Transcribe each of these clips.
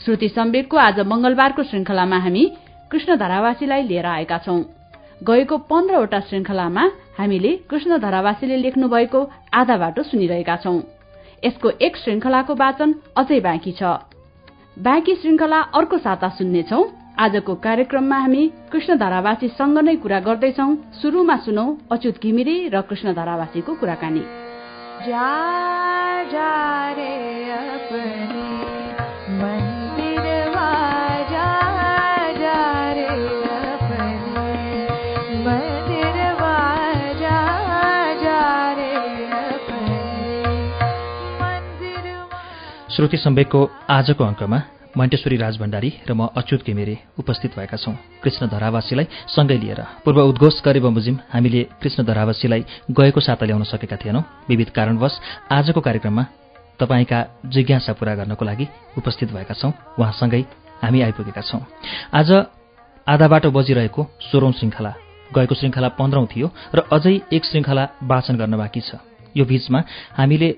श्रुति सम्वेकको आज मंगलबारको श्रृंखलामा हामी कृष्ण धरावासीलाई लिएर आएका छौं। गएको पन्ध्रवटा श्रृंखलामा हामीले कृष्ण धरावासीले लेख्नु भएको आधा बाटो सुनिरहेका छौं। यसको एक श्रृंखलाको वाचन अझै बाँकी छ। बाँकी श्रृंखला अर्को साता सुन्नेछौ। आजको कार्यक्रममा हामी कृष्ण धारावासीसँग नै कुरा गर्दैछौ। शुरूमा सुनौ अच्युत घिमिरे र कृष्ण धारावासीको कुराकानी। जा जा रे श्रुति सम्वेकको आजको अङ्कमा मण्टेश्वरी राज भण्डारी र म अच्युत घिमिरे उपस्थित भएका छौं। कृष्ण धरावासीलाई सँगै लिएर। पूर्व उद्घोष गरे बमोजिम हामीले कृष्ण धरावासीलाई गएको साता ल्याउन सकेका थिएनौं। विविध कारणवश आजको कार्यक्रममा तपाईँका जिज्ञासा पूरा गर्नको लागि उपस्थित भएका छौं। उहाँसँगै हामी आइपुगेका छौं। आज आधा बाटो बजिरहेको सोह्रौं श्रृङ्खला गएको श्रृङ्खला पन्ध्रौं थियो र अझै एक श्रृङ्खला वाचन गर्न बाँकी छ। यो बीचमा हामीले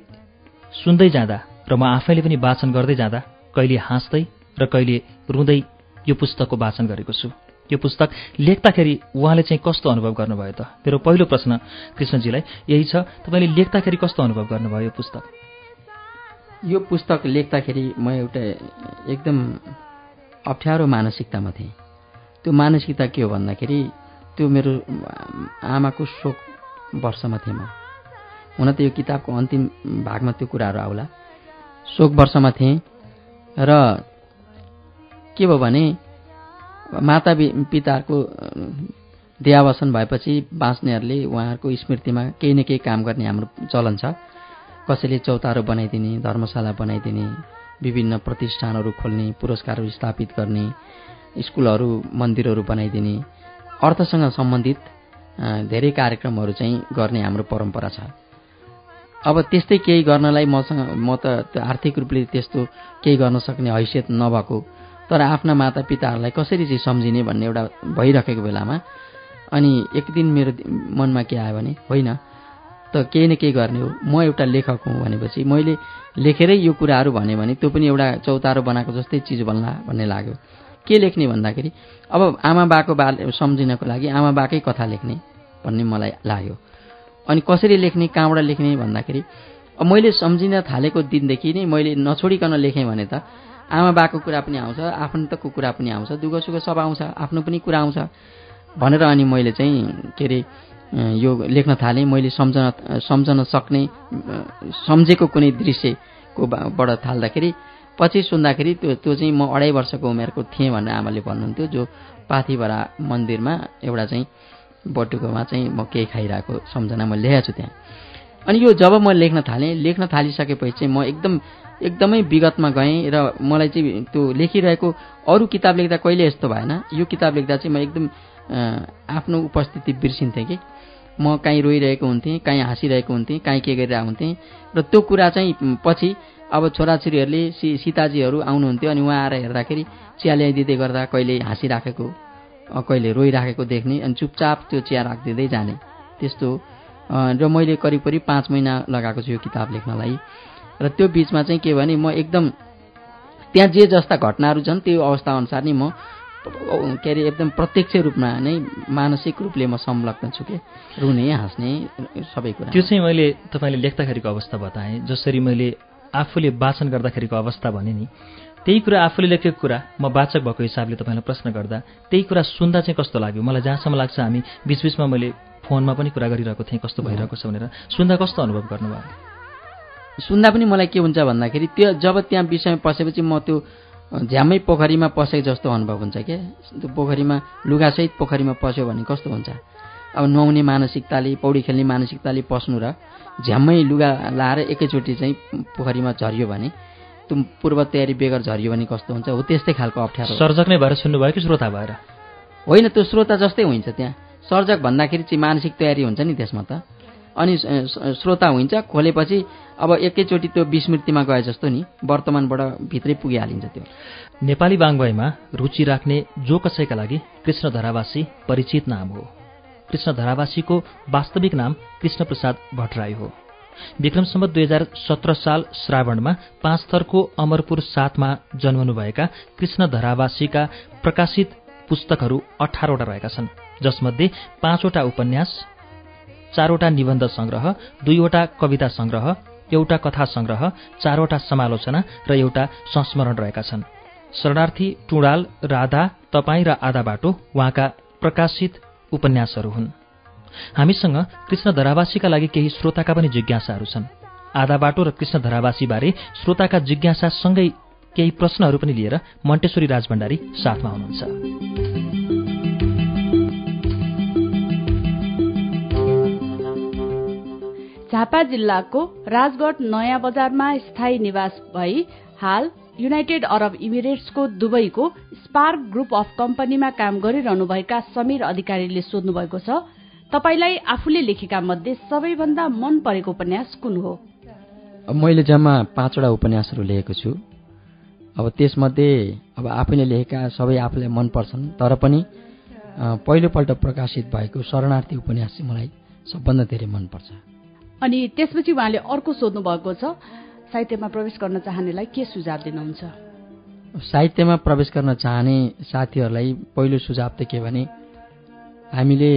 सुन्दै जाँदा र म आफैले पनि वाचन गर्दै जाँदा कहिले हाँस्दै र कहिले रुँदै यो पुस्तकको वाचन गरेको छु। यो पुस्तक लेख्दाखेरि उहाँले चाहिँ कस्तो अनुभव गर्नुभयो त? मेरो पहिलो प्रश्न कृष्णजीलाई यही छ तपाईँले लेख्दाखेरि कस्तो अनुभव गर्नुभयो यो पुस्तक? यो पुस्तक लेख्दाखेरि म एउटा एकदम अप्ठ्यारो मानसिकतामा थिएँ। त्यो मानसिकता के हो भन्दाखेरि त्यो मेरो आमाको शोक वर्षमा थिएँ म। हुन त यो किताबको अन्तिम भागमा त्यो कुराहरू आउला। शोक वर्षमा थिएँ। र के भयो भने माता पिताहरूको देहावसन भएपछि बाँच्नेहरूले उहाँहरूको स्मृतिमा केही न केही काम गर्ने हाम्रो चलन छ। कसैले चौतारो बनाइदिने धर्मशाला बनाइदिने विभिन्न प्रतिष्ठानहरू खोल्ने पुरस्कारहरू स्थापित गर्ने स्कुलहरू मन्दिरहरू बनाइदिने अर्थसँग सम्बन्धित धेरै कार्यक्रमहरू चाहिँ गर्ने हाम्रो परम्परा छ। अब त्यस्तै केही गर्नलाई मसँग म त आर्थिक रूपले त्यस्तो केही गर्न सक्ने हैसियत नभएको। तर आफ्ना मातापिताहरूलाई कसरी चाहिँ सम्झिने भन्ने एउटा भइरहेको बेलामा अनि एक दिन मेरो मनमा के आयो भने होइन त केही न केही गर्ने हो। म एउटा लेखक हुँ भनेपछि मैले लेखेरै यो कुराहरू भने त्यो पनि एउटा चौतारो बनाएको जस्तै चिज बन्ला भन्ने लाग्यो। के लेख्ने भन्दाखेरि अब आमा बाको बा सम्झिनको लागि आमा बाकै कथा लेख्ने भन्ने मलाई लाग्यो। अनि कसरी लेख्ने कहाँबाट लेख्ने भन्दाखेरि मैले सम्झिन थालेको दिनदेखि नै मैले नछोडिकन लेखेँ भने त आमा बाको कुरा पनि आउँछ आफन्तको कुरा पनि आउँछ दुःख सुख सब आउँछ आफ्नो पनि कुरा आउँछ भनेर अनि मैले चाहिँ के अरे यो लेख्न थालेँ। मैले सम्झन सम्झन सक्ने सम्झेको कुनै दृश्यको बाट थाल्दाखेरि पछि सुन्दाखेरि त्यो त्यो चाहिँ म अढाई वर्षको उमेरको थिएँ भनेर आमाले भन्नुहुन्थ्यो जो पाथिभरा मन्दिरमा एउटा चाहिँ बटुकोमा चाहिँ म केही खाइरहेको सम्झना म लेखेको छु त्यहाँ। अनि यो जब म लेख्न थालेँ लेख्न थालिसकेपछि चाहिँ म एकदम एकदमै विगतमा गएँ र मलाई चाहिँ त्यो लेखिरहेको अरू किताब लेख्दा कहिले यस्तो भएन। यो किताब लेख्दा चाहिँ म एकदम आफ्नो उपस्थिति बिर्सिन्थेँ कि। म काहीँ रोइरहेको हुन्थेँ काहीँ हाँसिरहेको हुन्थेँ काहीँ के गरिरहेको हुन्थेँ र त्यो कुरा चाहिँ पछि अब छोराछोरीहरूले सि सीताजीहरू आउनुहुन्थ्यो अनि उहाँ आएर हेर्दाखेरि चिया ल्याइदिँदै गर्दा कहिले हाँसिराखेको कहिले रोइराखेको देख्ने अनि चुपचाप त्यो चिया राखिदिँदै जाने। त्यस्तो र मैले करिब करिब पाँच महिना लगाएको छु यो किताब लेख्नलाई। र त्यो बिचमा चाहिँ के भने म एकदम त्यहाँ जे जस्ता घटनाहरू छन् त्यो अवस्थाअनुसार नै म के अरे एकदम प्रत्यक्ष रूपमा नै मानसिक रूपले म संलग्न छु कि? रुने हाँस्ने सबै कुरा। त्यो चाहिँ मैले तपाईँले लेख्दाखेरिको अवस्था बताएँ जसरी मैले आफूले वाचन गर्दाखेरिको अवस्था भने नि त्यही कुरा आफूले लेखेको कुरा म वाचक भएको हिसाबले तपाईँलाई प्रश्न गर्दा त्यही कुरा सुन्दा चाहिँ कस्तो लाग्यो? मलाई जहाँसम्म लाग्छ हामी बिचबिचमा मैले फोनमा पनि कुरा गरिरहेको थिएँ कस्तो भइरहेको छ भनेर। सुन्दा कस्तो अनुभव गर्नुभयो? सुन्दा पनि मलाई के हुन्छ भन्दाखेरि त्यो जब त्यहाँ विषयमा पसेपछि म त्यो झ्यामै पोखरीमा पसेको जस्तो अनुभव हुन्छ क्या। त्यो पोखरीमा लुगासहित पोखरीमा पस्यो भने कस्तो हुन्छ? अब नुहाउने मानसिकताले पौडी खेल्ने मानसिकताले पस्नु र झ्याम्मै लुगा लाएर एकैचोटि चाहिँ पोखरीमा झरियो भने त्यो पूर्व तयारी बेगर झरियो भने कस्तो हुन्छ? हो त्यस्तै खालको अप्ठ्यारो। सर्जक नै भएर सुन्नुभयो कि श्रोता भएर? होइन त्यो श्रोता जस्तै हुन्छ त्यहाँ। सर्जक भन्दाखेरि चाहिँ मानसिक तयारी हुन्छ नि त्यसमा त। अनि श्रोता हुन्छ खोलेपछि अब एकैचोटि त्यो विस्मृतिमा गए जस्तो नि वर्तमानबाट भित्रै पुगिहालिन्छ त्यो। नेपाली वाङ्मयमा रुचि राख्ने जो कसैका लागि कृष्ण धरावासी परिचित नाम हो। कृष्ण धरावासीको वास्तविक नाम कृष्णप्रसाद भट्टराई हो। विक्रमसम्म दुई हजार सत्र साल श्रावणमा पाँच थरको अमरपुर साथमा जन्मनुभएका कृष्ण धरावासीका प्रकाशित पुस्तकहरू अठारवटा रहेका छन् जसमध्ये पाँचवटा उपन्यास चारवटा निबन्ध सङ्ग्रह दुईवटा कविता सङ्ग्रह एउटा कथा सङ्ग्रह चारवटा समालोचना र एउटा संस्मरण रहेका छन्। शरणार्थी टुँडाल राधा तपाईँ र आधा बाटो उहाँका प्रकाशित उपन्यासहरू हुन्। हामीसँग कृष्ण धरावासीका लागि केही श्रोताका पनि जिज्ञासाहरू छन्। आधा बाटो र कृष्ण धरावासीबारे श्रोताका जिज्ञासासँगै केही प्रश्नहरू पनि लिएर मन्टेश्वरी राजभण्डारी साथमा हुनुहुन्छ। झापा जिल्लाको राजगढ नयाँ बजारमा स्थायी निवास भई हाल युनाइटेड अरब इमिरेट्सको दुबईको स्पार्क ग्रुप अफ कम्पनीमा काम गरिरहनुभएका समीर अधिकारीले सोध्नु भएको छ तपाईँलाई आफूले लेखेका मध्ये सबैभन्दा मन परेको उपन्यास कुन हो? मैले जम्मा पाँचवटा उपन्यासहरू लेखेको छु। अब त्यसमध्ये अब आफैले लेखेका सबै आफूलाई मनपर्छन् तर पनि पहिलोपल्ट प्रकाशित भएको शरणार्थी उपन्यास चाहिँ मलाई सबभन्दा धेरै मनपर्छ अनि त्यसपछि उहाँले अर्को सोध्नु भएको छ साहित्यमा प्रवेश गर्न चाहनेलाई के सुझाव दिनुहुन्छ? साहित्यमा प्रवेश गर्न चाहने साथीहरूलाई पहिलो सुझाव त के भने हामीले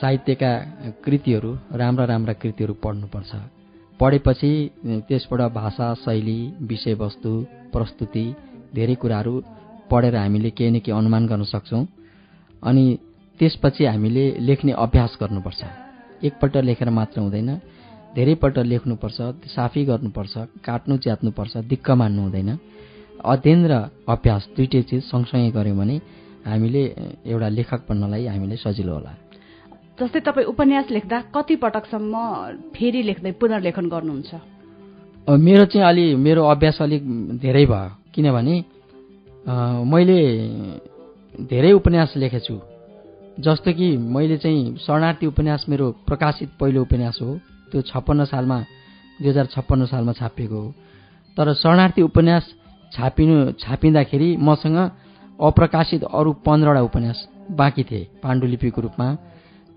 साहित्यका कृतिहरू राम्रा राम्रा कृतिहरू पढ्नुपर्छ। पढेपछि त्यसबाट भाषा शैली विषयवस्तु प्रस्तुति धेरै कुराहरू पढेर हामीले केही न केही अनुमान गर्न सक्छौँ। अनि त्यसपछि हामीले लेख्ने अभ्यास गर्नुपर्छ। एकपल्ट लेखेर मात्र हुँदैन। धेरैपल्ट लेख्नुपर्छ साफी गर्नुपर्छ काट्नु च्यात्नुपर्छ दिक्क मान्नु हुँदैन। अध्ययन र अभ्यास दुइटै चिज सँगसँगै गऱ्यौँ भने हामीले एउटा लेखक बन्नलाई हामीलाई सजिलो होला। जस्तै तपाईँ उपन्यास लेख्दा कति पटकसम्म फेरि लेख्दै पुनर्लेखन गर्नुहुन्छ? मेरो चाहिँ अलि मेरो अभ्यास अलिक धेरै भयो। किनभने मैले धेरै उपन्यास लेखेछु। जस्तो कि मैले चाहिँ शरणार्थी उपन्यास मेरो प्रकाशित पहिलो उपन्यास हो। त्यो छप्पन्न सालमा दुई हजार छप्पन्न सालमा छापिएको हो। तर शरणार्थी उपन्यास छापिनु छापिँदाखेरि मसँग अप्रकाशित अरू पन्ध्रवटा उपन्यास बाँकी थिए पाण्डुलिपिको रूपमा।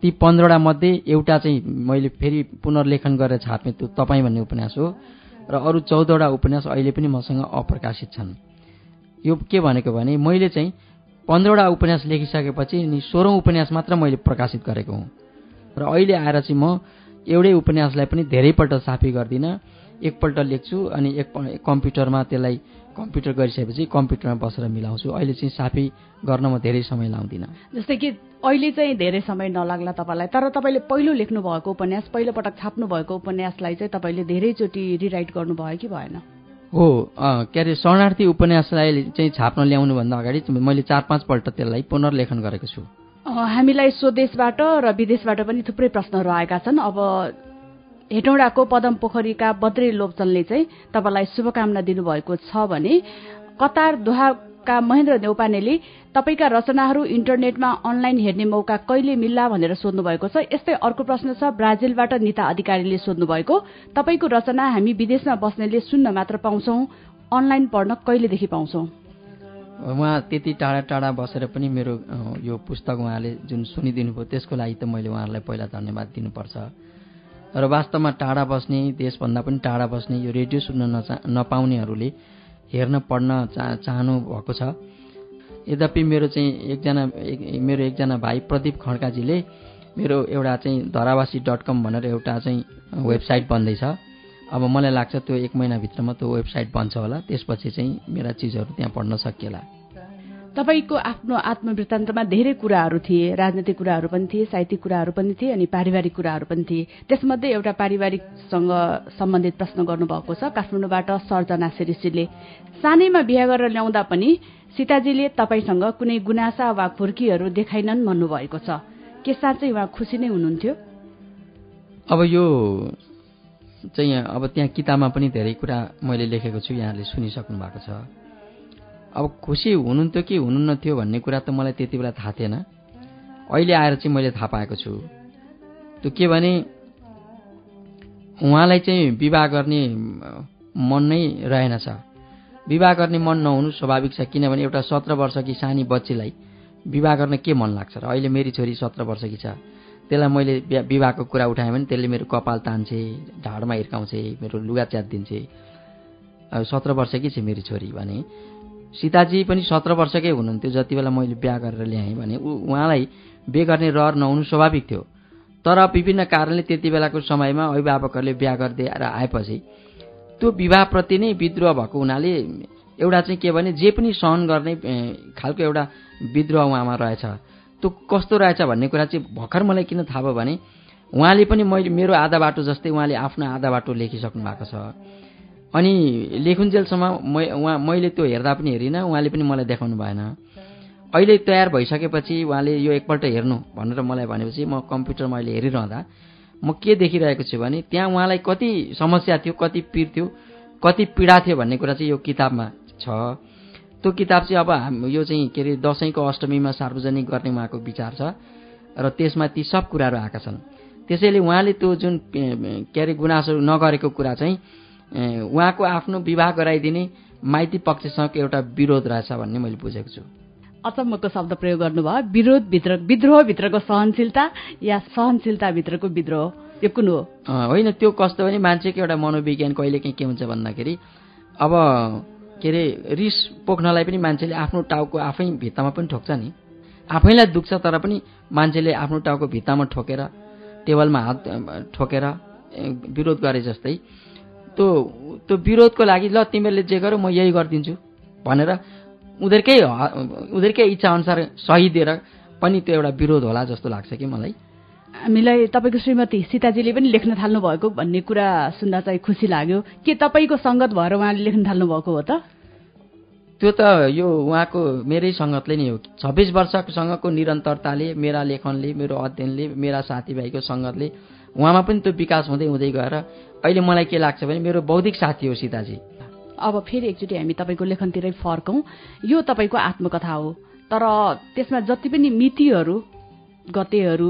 ती पन्ध्रवटा मध्ये एउटा चाहिँ मैले फेरि पुनर्लेखन गरेर छापेँ त्यो तपाईँ भन्ने उपन्यास हो। र अरू चौधवटा उपन्यास अहिले पनि मसँग अप्रकाशित छन्। यो के भनेको भने मैले चाहिँ पन्ध्रवटा उपन्यास लेखिसकेपछि अनि सोह्रौँ उपन्यास मात्र मैले प्रकाशित गरेको हुँ। र अहिले आएर चाहिँ म एउटै उपन्यासलाई पनि धेरैपल्ट साफी गर्दिनँ। एकपल्ट लेख्छु अनि एक कम्प्युटरमा त्यसलाई कम्प्युटर गरिसकेपछि कम्प्युटरमा बसेर मिलाउँछु। अहिले चाहिँ साफी गर्न म धेरै समय लाउँदिनँ। जस्तै कि अहिले चाहिँ धेरै समय नलाग्ला तपाईँलाई तर तपाईँले पहिलो लेख्नु भएको उपन्यास पहिलोपटक छाप्नु भएको उपन्यासलाई चाहिँ तपाईँले धेरैचोटि रिराइट गर्नुभयो कि भएन? हो के अरे शरणार्थी उपन्यासलाई चाहिँ छाप्न ल्याउनुभन्दा अगाडि मैले चार पाँचपल्ट त्यसलाई पुनर्लेखन गरेको छु। हामीलाई स्वदेशबाट र विदेशबाट पनि थुप्रै प्रश्नहरू आएका छन्। अब हेटौँडाको पदम पोखरीका बद्रे लोप्चनले चाहिँ तपाईँलाई शुभकामना दिनुभएको छ भने कतार दोहाका महेन्द्र नेौपानेले तपाईँका रचनाहरू इन्टरनेटमा अनलाइन हेर्ने मौका कहिले मिल्ला भनेर सोध्नु भएको छ। यस्तै अर्को प्रश्न छ ब्राजिलबाट निता अधिकारीले सोध्नु भएको तपाईँको रचना हामी विदेशमा बस्नेले सुन्न मात्र पाउँछौ अनलाइन पढ्न कहिलेदेखि पाउँछौ? उहाँ त्यति टाढा टाढा बसेर पनि मेरो यो पुस्तक उहाँले जुन सुनिदिनु भयो त्यसको लागि त मैले उहाँहरूलाई पहिला धन्यवाद दिनुपर्छ। र वास्तवमा टाढा बस्ने देशभन्दा पनि टाढा बस्ने यो रेडियो सुन्न नचा नपाउनेहरूले हेर्न पढ्न चा चाहनु भएको छ। यद्यपि मेरो चाहिँ एकजना एक, मेरो एकजना भाइ प्रदीप खड्काजीले मेरो एउटा चाहिँ धरावासी डट कम भनेर एउटा चाहिँ वेबसाइट बन्दैछ। अब मलाई लाग्छ त्यो एक महिनाभित्रमा त्यो वेबसाइट बन्छ होला त्यसपछि चाहिँ मेरा चिजहरू त्यहाँ पढ्न सकिएला। तपाईँको आफ्नो आत्मवृत्तान्तमा धेरै कुराहरू थिए राजनैतिक कुराहरू पनि थिए साहित्यिक कुराहरू पनि थिए अनि पारिवारिक कुराहरू पनि थिए। त्यसमध्ये एउटा पारिवारिकसँग सम्बन्धित प्रश्न गर्नुभएको छ। काठमाडौँबाट सर्जना शिरिसीले सानैमा बिहा गरेर ल्याउँदा पनि सीताजीले तपाईँसँग कुनै गुनासा वा खुर्कीहरू देखाइनन् भन्नुभएको छ। के साँच्चै उहाँ खुसी नै हुनुहुन्थ्यो? अब यो चाहिँ अब त्यहाँ किताबमा पनि धेरै कुरा मैले लेखेको छु यहाँले सुनिसक्नु भएको छ। अब खुसी हुनुहुन्थ्यो कि हुनुहुन्न थियो भन्ने कुरा त मलाई त्यति बेला थाहा थिएन। अहिले आएर चाहिँ मैले थाहा पाएको छु। त्यो के भने उहाँलाई चाहिँ विवाह गर्ने मन नै रहेनछ विवाह गर्ने मन नहुनु स्वाभाविक छ किनभने एउटा सत्र वर्षकी सानी बच्चीलाई विवाह गर्न के मन लाग्छ र अहिले मेरी छोरी सत्र वर्षकी छ। त्यसलाई मैले विवाहको कुरा उठाएँ भने त्यसले मेरो कपाल तान्छे ढाडमा हिर्काउँछे मेरो लुगा च्यात दिन्छे सत्र वर्षकै छ मेरी छोरी भने सीताजी पनि सत्र वर्षकै हुनुहुन्थ्यो। जति बेला मैले बिहा गरेर ल्याएँ भने उहाँलाई बिहे गर्ने रहर नहुनु स्वाभाविक थियो। तर विभिन्न कारणले त्यति बेलाको समयमा अभिभावकहरूले बिहा गरिदिएर आएपछि त्यो विवाहप्रति नै विद्रोह भएको हुनाले एउटा चाहिँ के भने जे पनि सहन गर्ने खालको एउटा विद्रोह उहाँमा रहेछ। त्यो कस्तो रहेछ भन्ने कुरा चाहिँ भर्खर मलाई किन थाहा भयो भने उहाँले पनि मैले मेरो आधा बाटो जस्तै उहाँले आफ्नो आधा बाटो लेखिसक्नु भएको छ। अनि लेखुन्जेलसम्म मै उहाँ मैले त्यो हेर्दा पनि हेरिनँ उहाँले पनि मलाई देखाउनु भएन। अहिले तयार भइसकेपछि उहाँले यो एकपल्ट हेर्नु भनेर मलाई भनेपछि म कम्प्युटरमा अहिले हेरिरहँदा म के देखिरहेको छु भने त्यहाँ उहाँलाई कति समस्या थियो कति पिर थियो कति पीडा थियो भन्ने कुरा चाहिँ यो किताबमा छ। त्यो किताब चाहिँ अब हाम यो चाहिँ के अरे दसैँको अष्टमीमा सार्वजनिक गर्ने उहाँको विचार छ र त्यसमा ती सब कुराहरू आएका छन्। त्यसैले उहाँले त्यो जुन के अरे गुनासो नगरेको कुरा चाहिँ उहाँको आफ्नो विवाह गराइदिने माइती पक्षसँग एउटा विरोध रहेछ भन्ने मैले बुझेको छु। अचम्मको शब्द प्रयोग गर्नुभयो विरोधभित्र विद्रोहभित्रको सहनशीलता या सहनशीलताभित्रको विद्रोह यो कुन हो? होइन त्यो कस्तो भने मान्छेको एउटा मनोविज्ञान कहिले काहीँ के हुन्छ भन्दाखेरि अब के अरे रिस पोख्नलाई पनि मान्छेले आफ्नो टाउको आफै भित्तामा पनि ठोक्छ नि। आफैलाई दुख्छ तर पनि मान्छेले आफ्नो टाउको भित्तामा ठोकेर टेबलमा हात ठोकेर विरोध गरे जस्तै। त्यो त्यो विरोधको लागि ल तिमीहरूले जे गर म यही गरिदिन्छु। भनेर उनीहरूकै उनीहरूकै इच्छाअनुसार सही दिएर पनि त्यो एउटा विरोध होला जस्तो लाग्छ कि मलाई। हामीलाई तपाईँको श्रीमती सीताजीले पनि लेख्न थाल्नु भएको भन्ने कुरा सुन्दा चाहिँ खुसी लाग्यो। के तपाईँको सङ्गत भएर उहाँले लेख्न थाल्नु भएको हो त? त्यो त यो उहाँको मेरै सङ्गतले नै हो। छब्बिस वर्षसँगको निरन्तरताले मेरा लेखनले मेरो अध्ययनले मेरा साथीभाइको सङ्गतले उहाँमा पनि त्यो विकास हुँदै हुँदै गएर अहिले मलाई के लाग्छ भने मेरो बौद्धिक साथी हो सीताजी। अब फेरि एकचोटि हामी तपाईँको लेखनतिरै फर्कौँ। यो तपाईँको आत्मकथा हो। तर त्यसमा जति पनि मितिहरू गतेहरू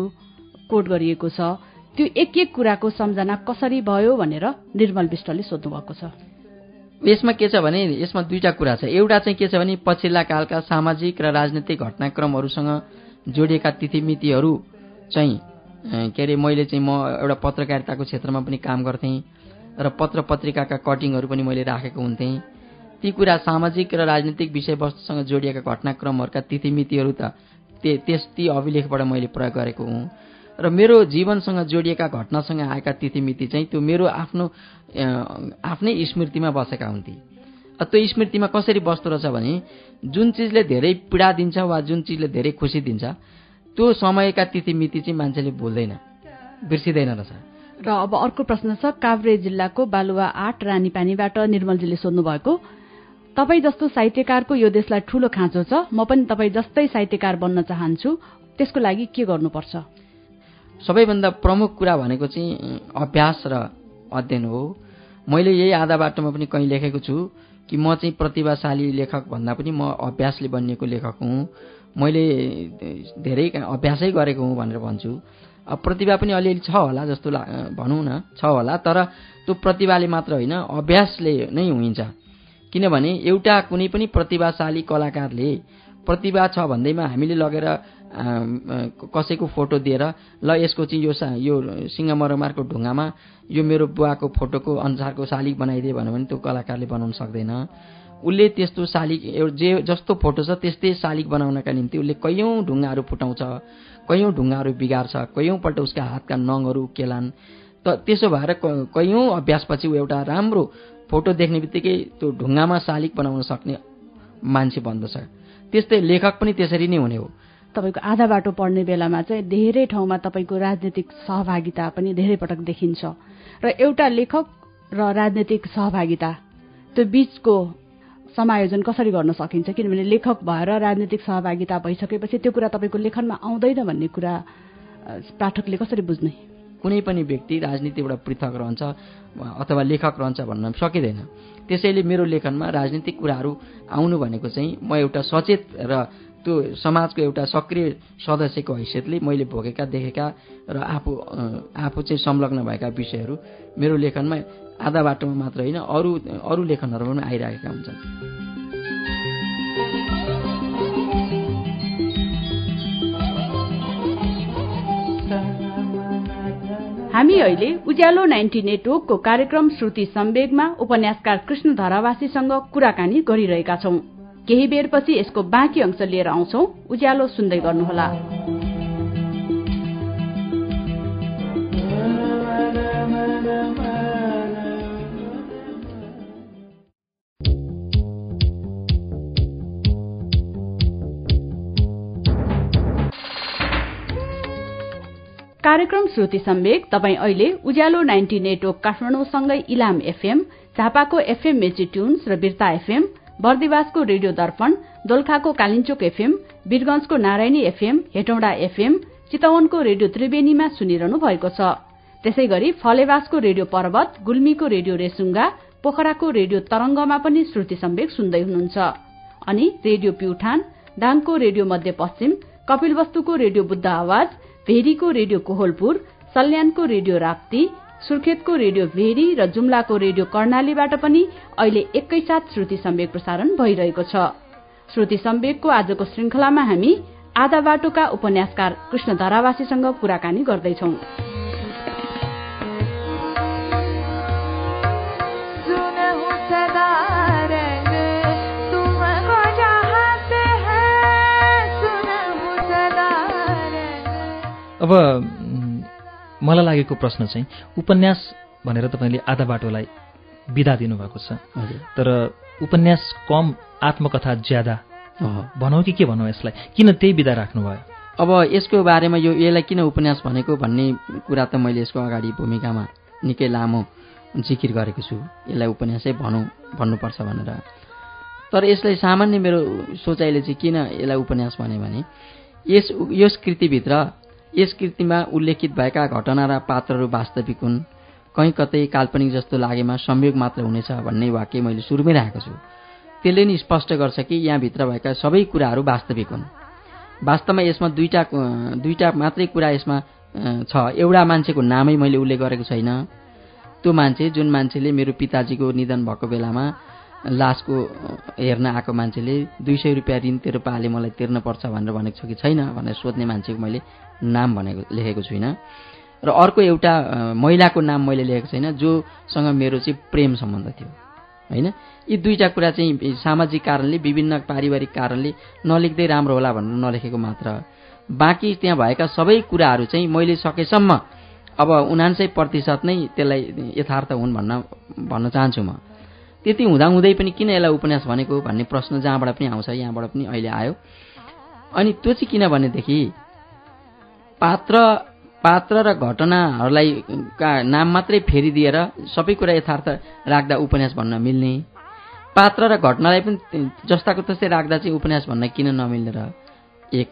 कोट गरिएको छ त्यो एक एक कुराको सम्झना कसरी भयो भनेर निर्मल विष्टले सोध्नु भएको छ। यसमा के छ भने यसमा दुईटा कुरा छ। एउटा चाहिँ के छ भने पछिल्ला कालका सामाजिक र राजनैतिक घटनाक्रमहरूसँग जोडिएका तिथिमितिहरू चाहिँ के अरे मैले चाहिँ म एउटा पत्रकारिताको क्षेत्रमा पनि काम गर्थेँ र पत्र पत्रिकाका कटिङहरू पनि मैले राखेको हुन्थेँ। ती कुरा सामाजिक र राजनीतिक विषयवस्तुसँग जोडिएका घटनाक्रमहरूका तिथिमितिहरू त त्यस ती अभिलेखबाट मैले प्रयोग गरेको हुँ। र मेरो जीवनसँग जोडिएका घटनासँग आएका तिथिमिति चाहिँ त्यो मेरो आफ्नो आफ्नै स्मृतिमा बसेका हुन्थे। त्यो स्मृतिमा कसरी बस्दो रहेछ भने जुन चिजले धेरै पीडा दिन्छ वा जुन चिजले धेरै खुसी दिन्छ त्यो समयका तिथिमिति चाहिँ मान्छेले भुल्दैन बिर्सिँदैन रहेछ। र अब अर्को प्रश्न छ काभ्रे जिल्लाको बालुवा आठ रानीपानीबाट निर्मलजीले सोध्नु भएको तपाईँ जस्तो साहित्यकारको यो देशलाई ठूलो खाँचो छ म पनि तपाईँ जस्तै साहित्यकार बन्न चाहन्छु त्यसको लागि के गर्नुपर्छ? सबैभन्दा प्रमुख कुरा भनेको चाहिँ अभ्यास र अध्ययन हो। मैले यही आधा बाटोमा पनि कहीँ लेखेको छु कि म चाहिँ प्रतिभाशाली लेखक भन्दा पनि म अभ्यासले बनिएको लेखक हुँ। मैले धेरै अभ्यासै गरेको हुँ भनेर भन्छु। अब प्रतिभा पनि अलिअलि छ होला जस्तो ला भनौँ न छ होला तर त्यो प्रतिभाले मात्र होइन अभ्यासले नै हुन्छ किनभने एउटा कुनै पनि प्रतिभाशाली कलाकारले प्रतिभा छ भन्दैमा हामीले लगेर कसैको फोटो दिएर ल यसको चाहिँ यो यो सिङ्गमरमारको ढुङ्गामा यो मेरो बुवाको फोटोको अनुसारको शालिग बनाइदियो भन्यो भने त्यो कलाकारले बनाउन सक्दैन। उसले त्यस्तो शालिग जे जस्तो फोटो छ त्यस्तै शालिग बनाउनका निम्ति उसले कैयौँ ढुङ्गाहरू फुटाउँछ कैयौँ ढुङ्गाहरू बिगार्छ कैयौँपल्ट उसका हातका नङहरू उकेलान् त त्यसो भएर कैयौँ अभ्यासपछि ऊ एउटा राम्रो फोटो देख्ने बित्तिकै त्यो ढुङ्गामा शालिग बनाउन सक्ने मान्छे बन्दछ। त्यस्तै लेखक पनि त्यसरी नै हुने हो। तपाईँको आधा बाटो पढ्ने बेलामा चाहिँ धेरै ठाउँमा तपाईँको राजनीतिक सहभागिता पनि धेरै पटक देखिन्छ। र एउटा लेखक र राजनैतिक सहभागिता त्यो बिचको समायोजन कसरी गर्न सकिन्छ? किनभने लेखक भएर राजनीतिक सहभागिता भइसकेपछि त्यो कुरा तपाईँको लेखनमा आउँदैन भन्ने कुरा पाठकले कसरी बुझ्ने? कुनै पनि व्यक्ति राजनीतिबाट पृथक रहन्छ अथवा लेखक रहन्छ भन्न सकिँदैन। त्यसैले मेरो लेखनमा राजनीतिक कुराहरू आउनु भनेको चाहिँ म एउटा सचेत र त्यो समाजको एउटा सक्रिय सदस्यको हैसियतले मैले भोगेका देखेका र आफू आफू चाहिँ संलग्न भएका विषयहरू मेरो लेखनमा आधा बाटोमा मात्र होइन अरू अरू लेखनहरूमा पनि आइरहेका हुन्छन्। हामी अहिले उज्यालो नाइन्टी नेटवर्कको कार्यक्रम श्रुति सम्वेगमा उपन्यासकार कृष्ण धरावासीसँग कुराकानी गरिरहेका छौं। केही बेरपछि यसको बाँकी अंश लिएर आउँछौ। उज्यालो सुन्दै गर्नुहोला। कार्यक्रम श्रुति सम्वेक तपाईँ अहिले उज्यालो नाइन्टी नेटवर्क काठमाडौँसँगै इलाम एफएम झापाको एफएम मेची ट्युन्स र बिर्ता एफएम बर्दिवासको रेडियो दर्पण दोलखाको कालिन्चोक एफएम वीरगंजको नारायणी एफएम हेटौँडा एफएम चितवनको रेडियो त्रिवेणीमा सुनिरहनु भएको छ। त्यसै गरी फलेवासको रेडियो पर्वत गुल्मीको रेडियो रेसुङ्गा पोखराको रेडियो तरंगमा पनि श्रुति सम्वेक सुन्दै हुनुहुन्छ। अनि रेडियो प्युठान दाङको रेडियो मध्यपश्चिम कपिलवस्तुको रेडियो बुद्ध आवाज भेरीको रेडियो कोहलपुर सल्यानको रेडियो राप्ती सुर्खेतको रेडियो भेरी र जुम्लाको रेडियो कर्णालीबाट पनि अहिले एकैसाथ श्रुति सम्वेक प्रसारण भइरहेको छ। श्रुति सम्वेकको आजको श्रृंखलामा हामी आधा बाटोका उपन्यासकार कृष्ण धरावासीसँग कुराकानी गर्दैछौं। अब मलाई लागेको प्रश्न चाहिँ उपन्यास भनेर तपाईँले आधा बाटोलाई विदा दिनुभएको छ। तर उपन्यास कम आत्मकथा ज्यादा। भनौँ कि के भनौँ यसलाई? किन त्यही विदा राख्नुभयो? अब यसको बारेमा यो यसलाई किन उपन्यास भनेको भन्ने कुरा त मैले यसको अगाडि भूमिकामा निकै लामो जिकिर गरेको छु। यसलाई उपन्यासै भनौँ भन्नुपर्छ भनेर। तर यसलाई सामान्य मेरो सोचाइले चाहिँ किन यसलाई उपन्यास भने यस यस कृतिभित्र यस कृतिमा उल्लेखित भएका घटना र पात्रहरू वास्तविक हुन्। कहीँ कतै काल्पनिक जस्तो लागेमा संयोग मात्र हुनेछ भन्ने वाक्य मैले सुरुमै राखेको छु। त्यसले नि स्पष्ट गर्छ कि यहाँभित्र भएका सबै कुराहरू वास्तविक हुन्। वास्तवमा यसमा दुईटा अँ, दुईटा मात्रै कुरा यसमा छ। एउटा मान्छेको नामै मैले उल्लेख गरेको छैन। त्यो मान्छे जुन मान्छेले मेरो पिताजीको निधन भएको बेलामा लासको हेर्न आएको मान्छेले दुई सय रुपियाँ ऋण तेरो पाले मलाई तिर्नुपर्छ भनेर भनेको छ कि छैन भनेर सोध्ने मान्छेको मैले नाम भनेको लेखेको छुइनँ। र अर्को एउटा महिलाको नाम मैले लेखेको छैन जोसँग मेरो चाहिँ प्रेम सम्बन्ध थियो। होइन? यी दुईटा कुरा चाहिँ सामाजिक कारणले विभिन्न पारिवारिक कारणले नलेख्दै राम्रो होला भनेर नलेखेको मात्र बाँकी त्यहाँ भएका सबै कुराहरू चाहिँ मैले सकेसम्म अब उनान्सय प्रतिशत नै त्यसलाई यथार्थ हुन् भन्न भन्न चाहन्छु म। त्यति हुँदाहुँदै पनि किन यसलाई उपन्यास भनेको भन्ने प्रश्न जहाँबाट पनि आउँछ यहाँबाट पनि अहिले आयो। अनि त्यो चाहिँ किन भनेदेखि पात्र पात्र र घटनाहरूलाई का नाम मात्रै फेरिदिएर सबै कुरा यथार्थ राख्दा उपन्यास भन्न मिल्ने। पात्र र घटनालाई पनि जस्ताको तस्तै राख्दा चाहिँ उपन्यास भन्न किन नमिल्ने र? एक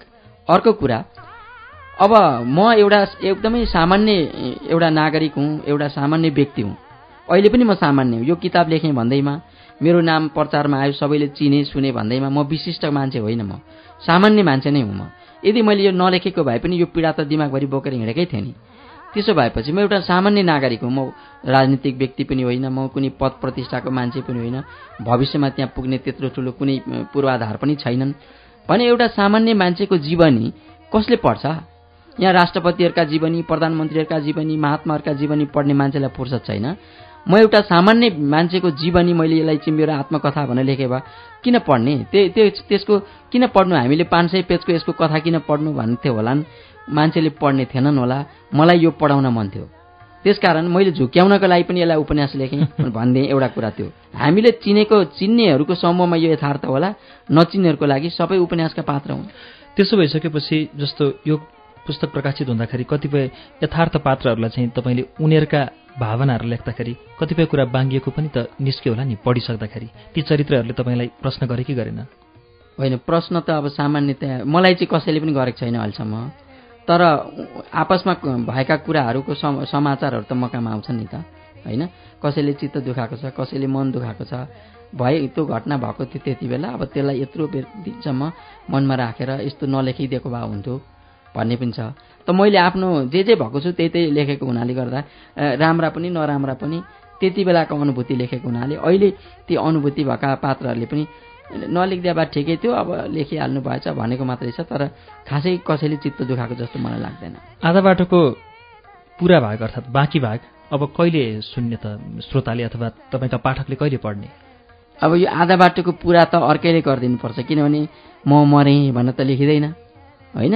अर्को कुरा अब म एउटा एकदमै सामान्य एउटा नागरिक हुँ एउटा सामान्य व्यक्ति हुँ। अहिले पनि म सामान्य हुँ। यो किताब लेखेँ भन्दैमा मेरो नाम प्रचारमा आयो सबैले चिने सुने भन्दैमा म विशिष्ट मान्छे होइन म। सामान्य मान्छे नै हुँ म। यदि मैले यो नलेखेको भए पनि यो पीडा त दिमागभरि बोकेर हिँडेकै थिएँ नि। त्यसो भएपछि म एउटा सामान्य नागरिक हुँ। म राजनीतिक व्यक्ति पनि होइन म कुनै पद प्रतिष्ठाको मान्छे पनि होइन। भविष्यमा त्यहाँ पुग्ने त्यत्रो ठुलो कुनै पूर्वाधार पनि छैनन्। भने एउटा सामान्य मान्छेको जीवनी कसले पढ्छ? यहाँ राष्ट्रपतिहरूका जीवनी प्रधानमन्त्रीहरूका जीवनी महात्माहरूका जीवनी पढ्ने मान्छेलाई फुर्सद छैन। म एउटा सामान्य मान्छेको जीवनी मैले यसलाई चाहिँ मेरो आत्मकथा भनेर लेखेँ भए किन पढ्ने? त्यो त्यो त्यसको किन पढ्नु? हामीले पाँच सय पेजको यसको कथा किन पढ्नु भन्थ्यो होलान् मान्छेले पढ्ने थिएनन् होला। मलाई यो पढाउन मन थियो। त्यसकारण मैले झुक्याउनको लागि पनि यसलाई उपन्यास लेखेँ। भन्ने एउटा कुरा थियो। हामीले चिनेको चिन्नेहरूको समूहमा यो यथार्थ होला। नचिन्नेहरूको लागि सबै उपन्यासका पात्र हुन्। त्यसो भइसकेपछि जस्तो यो पुस्तक प्रकाशित हुँदाखेरि कतिपय यथार्थ पात्रहरूलाई चाहिँ तपाईँले उनीहरूका भावनाहरू लेख्दाखेरि कतिपय कुरा बाङ्गिएको पनि त निस्क्यो होला नि पढिसक्दाखेरि। ती चरित्रहरूले तपाईँलाई प्रश्न गरे कि गरेन? होइन प्रश्न त अब सामान्यतया मलाई चाहिँ कसैले पनि गरेको छैन अहिलेसम्म। तर आपसमा भएका कुराहरूको सम समाचारहरू त मकामा आउँछन् नि त होइन? कसैले चित्त दुखाएको छ कसैले मन दुखाएको छ भए त्यो घटना भएको थियो त्यति बेला अब त्यसलाई यत्रो दिनसम्म मनमा राखेर यस्तो नलेखिदिएको भए हुन्थ्यो। भन्ने पनि छ। त मैले आफ्नो जे जे भएको छु त्यही त्यही लेखेको हुनाले गर्दा राम्रा पनि नराम्रा पनि त्यति बेलाको अनुभूति लेखेको हुनाले अहिले ती अनुभूति भएका पात्रहरूले पनि नलेखिदिया भए ठिकै थियो अब लेखिहाल्नु भएछ भनेको मात्रै छ तर खासै कसैले चित्त दुखाएको जस्तो मलाई लाग्दैन। आधा बाटोको पुरा भाग अर्थात् बाँकी भाग अब कहिले सुन्ने त श्रोताले अथवा तपाईँका पाठकले कहिले पढ्ने? अब यो आधा बाटोको पुरा त अर्कैले गरिदिनुपर्छ किनभने म मरेँ भनेर त लेखिँदैन होइन?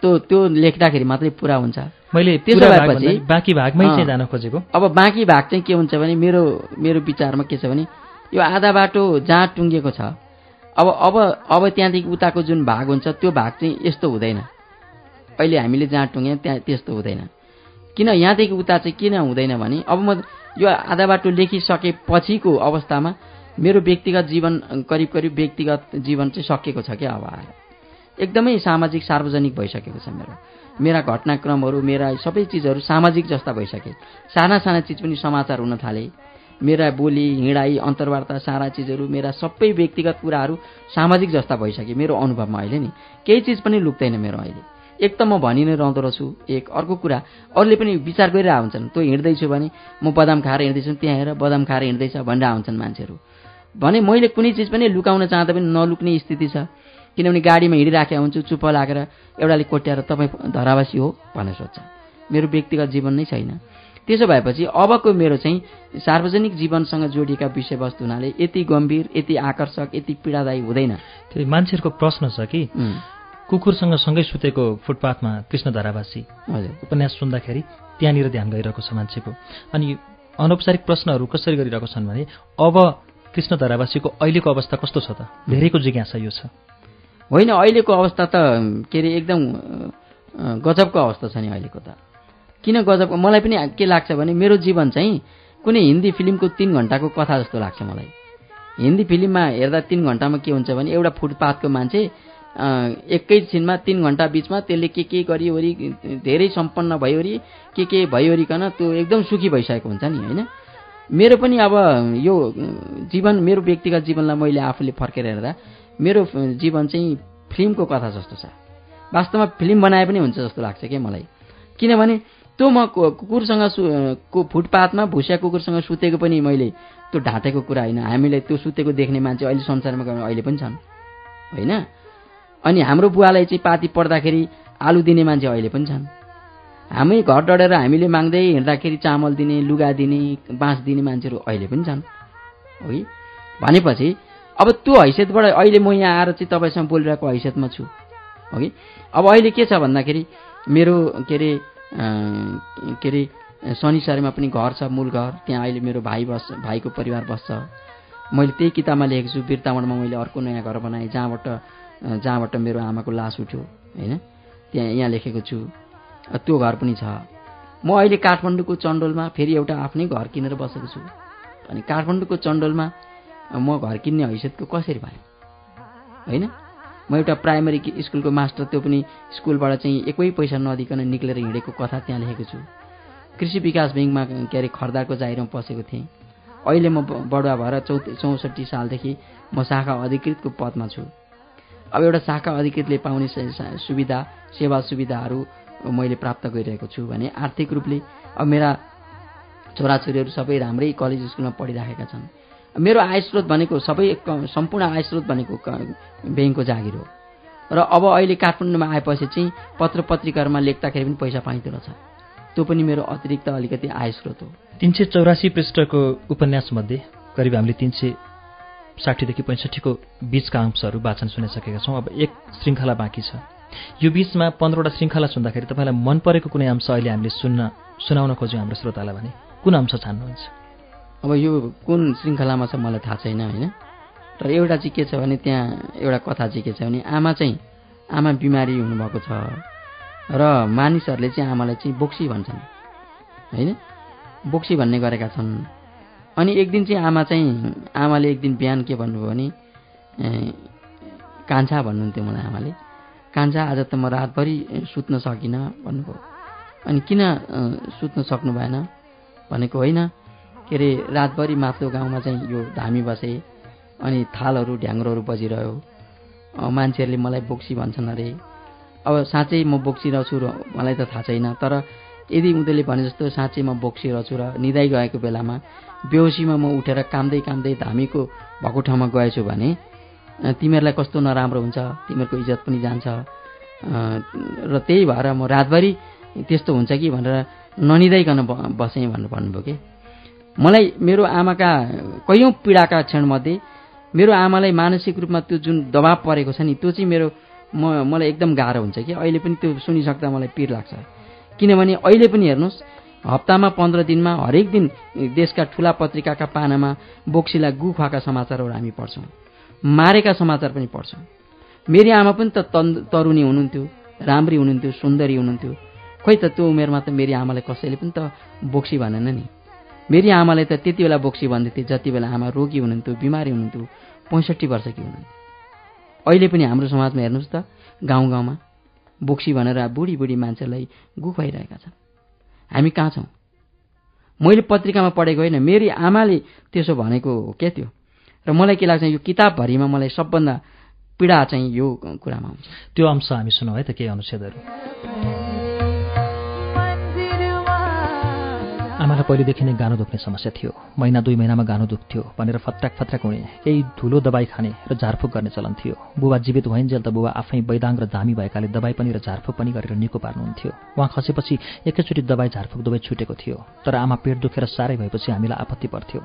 त्यो त्यो लेख्दाखेरि मात्रै पुरा हुन्छ। मैले त्यसो भएपछि- बाँकी भागमै। चाहिँ जान खोजेको। अब बाँकी भाग चाहिँ के हुन्छ भने मेरो मेरो विचारमा के छ भने यो आधा बाटो जहाँ टुङ्गिएको छ अब अब अब त्यहाँदेखि उताको जुन भाग हुन्छ त्यो भाग चाहिँ यस्तो हुँदैन। अहिले हामीले जहाँ टुङ्ग्यौँ त्यहाँ त्यस्तो हुँदैन। किन यहाँदेखि उता चाहिँ किन हुँदैन भने अब म यो आधा बाटो लेखिसकेपछिको अवस्थामा मेरो व्यक्तिगत जीवन करिब करिब व्यक्तिगत जीवन चाहिँ सकिएको छ क्या अब आएर। एकदमै सामाजिक सार्वजनिक भइसकेको छ मेरो। मेरा घटनाक्रमहरू मेरा सबै चिजहरू सामाजिक जस्ता भइसके। साना साना चिज पनि समाचार हुन थाले। मेरा बोली हिँडाइ अन्तर्वार्ता सारा चिजहरू मेरा सबै व्यक्तिगत कुराहरू सामाजिक जस्ता भइसके मेरो अनुभवमा अहिले नि। केही चिज पनि लुक्दैन मेरो अहिले। एक त म भनि नै रहँदो रहेछु एक अर्को कुरा अरूले पनि विचार गरिरहेको हुन्छन् तँ हिँड्दैछु भने म बदाम खाएर हिँड्दैछु त्यहाँ हेर बदाम खाएर हिँड्दैछ भनेर आउँछन् मान्छेहरू। भने मैले कुनै चिज पनि लुकाउन चाहँदा पनि नलुक्ने स्थिति छ। किनभने गाडीमा हिँडिराखेको हुन्छु चुप्प लागेर एउटाले कोट्याएर तपाईँ धरावासी हो भनेर सोध्छ। मेरो व्यक्तिगत जीवन नै छैन। त्यसो भएपछि अबको मेरो चाहिँ सार्वजनिक जीवनसँग जोडिएका विषयवस्तु हुनाले यति गम्भीर यति आकर्षक यति पीडादायी हुँदैन। त्यो मान्छेहरूको प्रश्न छ कि कुकुरसँग सँगै सुतेको फुटपाथमा कृष्ण धारावासी। हजुर। उपन्यास सुन्दाखेरि त्यहाँनिर ध्यान गइरहेको छ मान्छेको। अनि अनौपचारिक प्रश्नहरू कसरी गरिरहेको छन् भने अब कृष्ण धारावासीको अहिलेको अवस्था कस्तो छ त? धेरैको जिज्ञासा यो छ। होइन अहिलेको अवस्था त के अरे एकदम गजबको अवस्था छ नि अहिलेको त। किन गजबको मलाई पनि के लाग्छ भने मेरो जीवन चाहिँ कुनै हिन्दी फिल्मको तिन घन्टाको कथा जस्तो लाग्छ मलाई। हिन्दी फिल्ममा हेर्दा तिन घन्टामा के हुन्छ भने एउटा फुटपाथको मान्छे एकैछिनमा तिन घन्टा बिचमा त्यसले के के गरिवरि धेरै सम्पन्न भइवरि के के भइवरिकन त्यो एकदम सुखी भइसकेको हुन्छ नि होइन? मेरो पनि अब यो जीवन मेरो व्यक्तिगत जीवनलाई मैले आफूले फर्केर हेर्दा मेरो जीवन चाहिँ फिल्मको कथा जस्तो छ। वास्तवमा फिल्म बनाए पनि हुन्छ जस्तो लाग्छ क्या मलाई। किनभने त्यो म कुकुरसँग सु को फुटपाथमा भुसिया कुकुरसँग सुतेको पनि मैले त्यो ढाँटेको कुरा होइन। हामीलाई त्यो सुतेको देख्ने मान्छे अहिले संसारमा अहिले पनि छन्। होइन? अनि हाम्रो बुवालाई चाहिँ पाती पर्दाखेरि आलु दिने मान्छे अहिले पनि छन्। हामी घर डढेर हामीले माग्दै हिँड्दाखेरि चामल दिने लुगा दिने बाँस दिने मान्छेहरू अहिले पनि छन्। है? भनेपछि अब त्यो हैसियतबाट अहिले म यहाँ आएर चाहिँ तपाईँसँग बोलिरहेको हैसियतमा छु। है अब अहिले के छ भन्दाखेरि मेरो के अरे के अरे शनिसरीमा पनि घर छ मूल घर। त्यहाँ अहिले मेरो भाइ बस्छ भाइको परिवार बस्छ। मैले त्यही किताबमा लेखेको छु बिर्तावनमा मैले अर्को नयाँ घर बनाएँ जहाँबाट जहाँबाट मेरो आमाको लास उठ्यो होइन? त्यहाँ यहाँ लेखेको छु। त्यो घर पनि छ। म अहिले काठमाडौँको चण्डोलमा फेरि एउटा आफ्नै घर किनेर बसेको छु। अनि काठमाडौँको चण्डोलमा म घर किन्ने हैसियतको कसरी भयो? होइन? म एउटा प्राइमरी स्कुलको मास्टर त्यो पनि स्कुलबाट चाहिँ एकै पैसा नदिकन निक्लेर हिँडेको कथा त्यहाँ लेखेको छु। कृषि विकास ब्याङ्कमा के अरे खर्दाको जाहिरमा पसेको थिएँ। अहिले म बडुवा भएर चौ चौसठी सालदेखि म शाखा अधिकृतको पदमा छु। अब एउटा शाखा अधिकृतले पाउने सुविधा सेवा सुविधाहरू मैले प्राप्त गरिरहेको छु भने आर्थिक रूपले अब मेरा छोराछोरीहरू सबै राम्रै कलेज स्कुलमा पढिराखेका छन्। मेरो आय स्रोत भनेको सबै सम्पूर्ण आय स्रोत भनेको ब्याङ्कको जागिर हो। र अब अहिले काठमाडौँमा आएपछि चाहिँ पत्र पत्रिकाहरूमा लेख्दाखेरि पनि पैसा पाइँदो रहेछ। त्यो पनि मेरो अतिरिक्त अलिकति आय स्रोत हो। तिन सय चौरासी पृष्ठको उपन्यासमध्ये करिब हामीले तिन सय साठीदेखि पैँसठीको बिचका अंशहरू वाचन सुनिसकेका छौँ। अब एक श्रृङ्खला बाँकी छ। यो बिचमा पन्ध्रवटा श्रृङ्खला सुन्दाखेरि तपाईँलाई मन परेको कुनै अंश अहिले हामीले सुन्न सुनाउन खोज्यौँ हाम्रो श्रोतालाई भने। कुन अंश छान्नुहुन्छ? अब यो कुन श्रृङ्खलामा छ मलाई थाहा छैन होइन? तर एउटा चाहिँ के छ भने त्यहाँ एउटा कथा चाहिँ के छ भने आमा चाहिँ आमा बिमारी हुनुभएको छ र मानिसहरूले चाहिँ आमालाई चाहिँ बोक्सी भन्छन् होइन? बोक्सी भन्ने गरेका छन्। अनि एक दिन चाहिँ आमा चाहिँ आमाले एक दिन बिहान के भन्नुभयो भने कान्छा भन्नुहुन्थ्यो मलाई आमाले। कान्छा आज त म रातभरि सुत्न सकिनँ भन्नुभयो। अनि किन सुत्न सक्नु भएन? भनेको होइन। के अरे रातभरि माथिल्लो गाउँमा चाहिँ यो धामी बसे अनि थालहरू ढ्याङ्ग्रोहरू बजिरह्यो। मान्छेहरूले मलाई बोक्सी भन्छन् अरे। अब साँच्चै म बोक्सिरहेछु र मलाई त थाहा छैन तर यदि उनीहरूले भने जस्तो साँच्चै म बोक्सिरहेछु र निदाइ गएको बेलामा बेहोसीमा म उठेर कामदै कामदै धामीको भएको ठाउँमा गएछु भने तिमीहरूलाई कस्तो नराम्रो हुन्छ तिमीहरूको इज्जत पनि जान्छ। र त्यही भएर म रातभरि त्यस्तो हुन्छ कि भनेर ननिदाइकन बसेँ भनेर भन्नुभयो कि? मलाई मेरो आमाका कैयौँ पीडाका क्षणमध्ये मेरो आमालाई मानसिक रूपमा त्यो जुन दबाब परेको छ नि त्यो चाहिँ मेरो म मलाई एकदम गाह्रो हुन्छ कि। अहिले पनि त्यो सुनिसक्दा मलाई पिर लाग्छ। किनभने अहिले पनि हेर्नुहोस् हप्तामा पन्ध्र दिनमा हरेक दिन देशका ठुला पत्रिकाका पानामा बोक्सीलाई गु खुवाएका समाचारहरू हामी पढ्छौँ। मारेका समाचार पनि पढ्छौँ। मेरी आमा पनि त तरुणी हुनुहुन्थ्यो राम्री हुनुहुन्थ्यो सुन्दरी हुनुहुन्थ्यो। खोइ त त्यो उमेरमा त मेरी आमालाई कसैले पनि त बोक्सी भनेन नि। मेरी आमालाई त त्यति बेला बोक्सी भन्दै थिए जति बेला आमा रोगी हुनुहुन्थ्यो बिमारी हुनुहुन्थ्यो पैँसठी वर्षकी हुनुहुन्थ्यो। अहिले पनि हाम्रो समाजमा हेर्नुहोस् त गाउँ गाउँमा बोक्सी भनेर बुढी बुढी मान्छेलाई गु खुवाइरहेका छन्। हामी कहाँ छौँ? मैले पत्रिकामा पढेको होइन मेरी आमाले त्यसो भनेको हो क्या त्यो? र मलाई के लाग्छ यो किताबभरिमा मलाई सबभन्दा पीडा चाहिँ यो कुरामा हुन्छ। त्यो अंश हामी सुनौँ है त केही अनुच्छेदहरू। आमालाई पहिलेदेखि नै गानो दुख्ने समस्या थियो। महिना दुई महिनामा गानो दुख्थ्यो भनेर फत्राक फत्राक हुने केही धुलो दबाई खाने र झारफुक गर्ने चलन थियो। बुबा जीवित भइन्जेल त बुबा आफै बैदाङ र धामी भएकाले दबाई पनि र झारफुक पनि गरेर निको पार्नुहुन्थ्यो। उहाँ खसेपछि एकैचोटि दबाई झारफुक दुवै छुटेको थियो। तर आमा पेट दुखेर साह्रै भएपछि हामीलाई आपत्ति पर्थ्यो।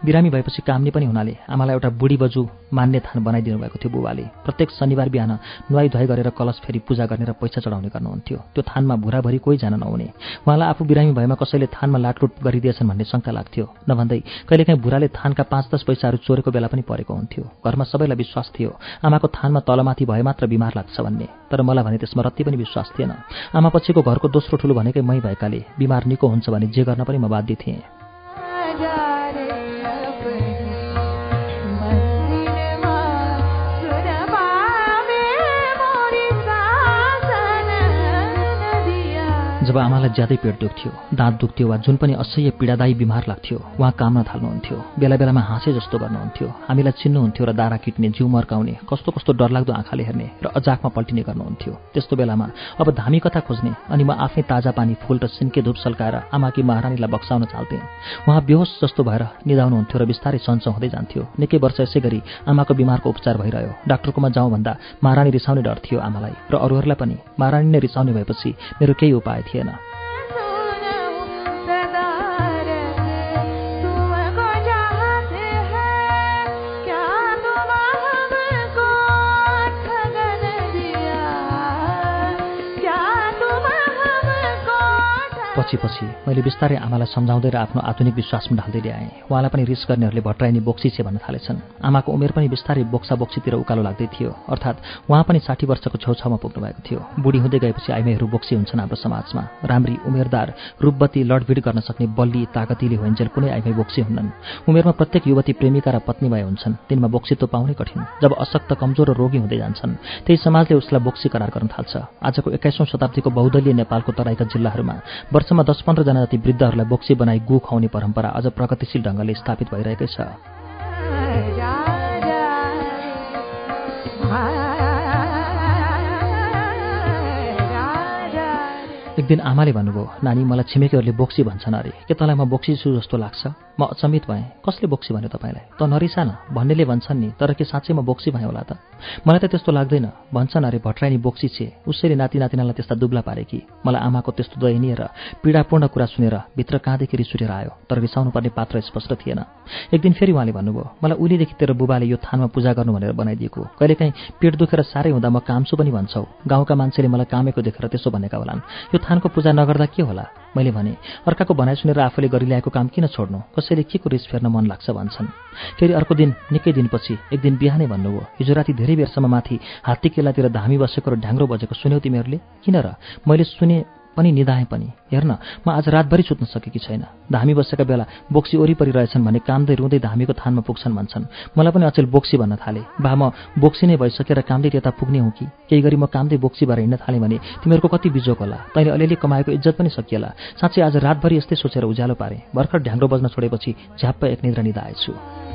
बिरामी भएपछि कामले पनि हुनाले आमालाई एउटा बुढी बजु मान्ने थान बनाइदिनु भएको थियो बुबाले। प्रत्येक शनिबार बिहान नुहाई धुवाई गरेर कलश फेरि पूजा गर्ने र पैसा चढाउने गर्नुहुन्थ्यो। त्यो थानमा भुराभरि कोही जान नहुने। उहाँलाई आफू बिरामी भएमा कसैले थानमा लाटलुट गरिदिएछन् भन्ने शङ्का लाग्थ्यो। नभन्दै कहिलेकाहीँ भुराले थानका पाँच दस पैसाहरू चोरेको बेला पनि परेको हुन्थ्यो। घरमा सबैलाई विश्वास थियो। आमाको थानमा तलमाथि भए मात्र बिमार लाग्छ भन्ने। तर मलाई भने त्यसमा रत्ति पनि विश्वास थिएन। आमा पछिको घरको दोस्रो ठुलो भनेकै मै भएकाले बिमार निको हुन्छ भने जे गर्न पनि म बाध्य थिएँ। जब आमालाई ज्यादै पेट दुख्थ्यो दाँत दुख्थ्यो वा जुन पनि असह्य पीडादायी बिमार लाग्थ्यो उहाँ काम्न थाल्नुहुन्थ्यो। बेला बेलामा हाँसे जस्तो गर्नुहुन्थ्यो। हामीलाई चिन्नुहुन्थ्यो र दारा किट्ने जिउ मर्काउने कस्तो कस्तो डरलाग्दो आँखाले हेर्ने र अजाकमा पल्टिने गर्नुहुन्थ्यो। त्यस्तो बेलामा अब धामी कथा खोज्ने अनि म आफै ताजा पानी फुल र सिन्के धुप सल्काएर आमाकी महारानीलाई बक्साउन चाल्थेँ। उहाँ बेहोस जस्तो भएर निधाउनुहुन्थ्यो र बिस्तारै सन्चो हुँदै जान्थ्यो। निकै वर्ष यसै गरी आमाको बिमारको उपचार भइरह्यो। डाक्टरकोमा जाउँ भन्दा महारानी रिसाउने डर थियो आमालाई र अरूहरूलाई पनि। महारानी नै रिसाउने भएपछि मेरो केही उपाय थिएन। पछि पछि मैले बिस्तारै आमालाई सम्झाउँदै र आफ्नो आधुनिक विश्वासमा ढाल्दै ल्याएँ। उहाँलाई पनि रिस गर्नेहरूले भट्राइनी बोक्सी छे भन्न थालेछन्। आमाको उमेर पनि बिस्तारै बोक्सा बोक्सीतिर उकालो लाग्दै थियो। अर्थात् उहाँ पनि साठी वर्षको छेउछाउमा पुग्नु भएको थियो। बुढी हुँदै गएपछि आइमाईहरू बोक्सी हुन्छन् हाम्रो समाजमा। राम्री उमेरदार रूपवती लडभिड गर्न सक्ने बल्ली तागतिले होइन्जेल कुनै आइमाई बोक्सी हुन्नन्। उमेरमा प्रत्येक युवती प्रेमिका र पत्नी भए हुन्छन्। तिनमा बोक्सीत्व पाउनै कठिन। जब अशक्त कमजोर र रोगी हुँदै जान्छन् त्यही समाजले उसलाई बोक्सी करार गर्न थाल्छ। आजको एक्काइसौँ शताब्दीको बहुदलीय नेपालको तराईका जिल्लाहरूमा वर्षमा दस पन्ध्रजना जति वृद्धहरूलाई बोक्सी बनाई गु खुवाउने परम्परा अझ प्रगतिशील ढङ्गले स्थापित भइरहेकै छ। एक दिन आमाले भन्नुभयो नानी मलाई छिमेकीहरूले बोक्सी भन्छन् अरे। के तँलाई म बोक्सी छु जस्तो लाग्छ? म अचम्मित भएँ। कसले बोक्सी भन्यो तपाईँलाई? त नरिसा न भन्नेले भन्छन् नि तर के साँच्चै म बोक्सी भएँ होला त? मलाई त त्यस्तो लाग्दैन। भन्छन् अरे भट्राइनी बोक्सी छे। उसैले नाति नातिनालाई त्यस्ता दुब्ला पारे कि? मलाई आमाको त्यस्तो दयनीय र पीडापूर्ण कुरा सुनेर भित्र कहाँदेखि रिस आयो? तर रिसाउनु पर्ने पात्र स्पष्ट थिएन। एक दिन फेरि उहाँले भन्नुभयो मलाई उहिलेदेखि तेरो बुबाले यो थानमा पूजा गर्नु भनेर बनाइदिएको। कहिलेकाहीँ पेट दुखेर साह्रै हुँदा म कामछु पनि भन्छौ। गाउँका मान्छेले मलाई कामेको देखेर त्यसो भनेका होलान्। यो थानको पूजा नगर्दा के होला? मैले भने अर्काको भनाइ सुनेर आफूले गरिल्याएको काम किन छोड्नु? कसैले के को रिस फेर्न मन लाग्छ भन्छन्। फेरि अर्को दिन निकै दिनपछि एक दिन बिहानै भन्नुभयो हिजो राति धेरै बेरसम्म माथि हात्ती किल्लातिर धामी बसेको र ढ्याङ्ग्रो बजेको सुन्यौ तिमीहरूले। किन र? मैले सुने पनि निधाएँ पनि। हेर्न म आज रातभरि सुत्न सकेकी छैन। धामी बसेका बेला बोक्सी वरिपरि रहेछन् भने कामदै रुँदै धामीको थानमा पुग्छन् भन्छन्। मलाई पनि अचेल बोक्सी भन्न थाले। बा म बोक्सी नै भइसकेर कामदै त्यता पुग्ने हुँ कि? केही गरी म कामदै बोक्सी भएर हिँड्न थालेँ भने तिमीहरूको कति बिजोक होला? तैँले अलिअलि कमाएको इज्जत पनि सकिएला। साँच्चै आज रातभरि यस्तै सोचेर उज्यालो पारे। भर्खर ढ्याङ्ग्रो बज्न छोडेपछि झ्याप्प एक निद्रा निधाएछु।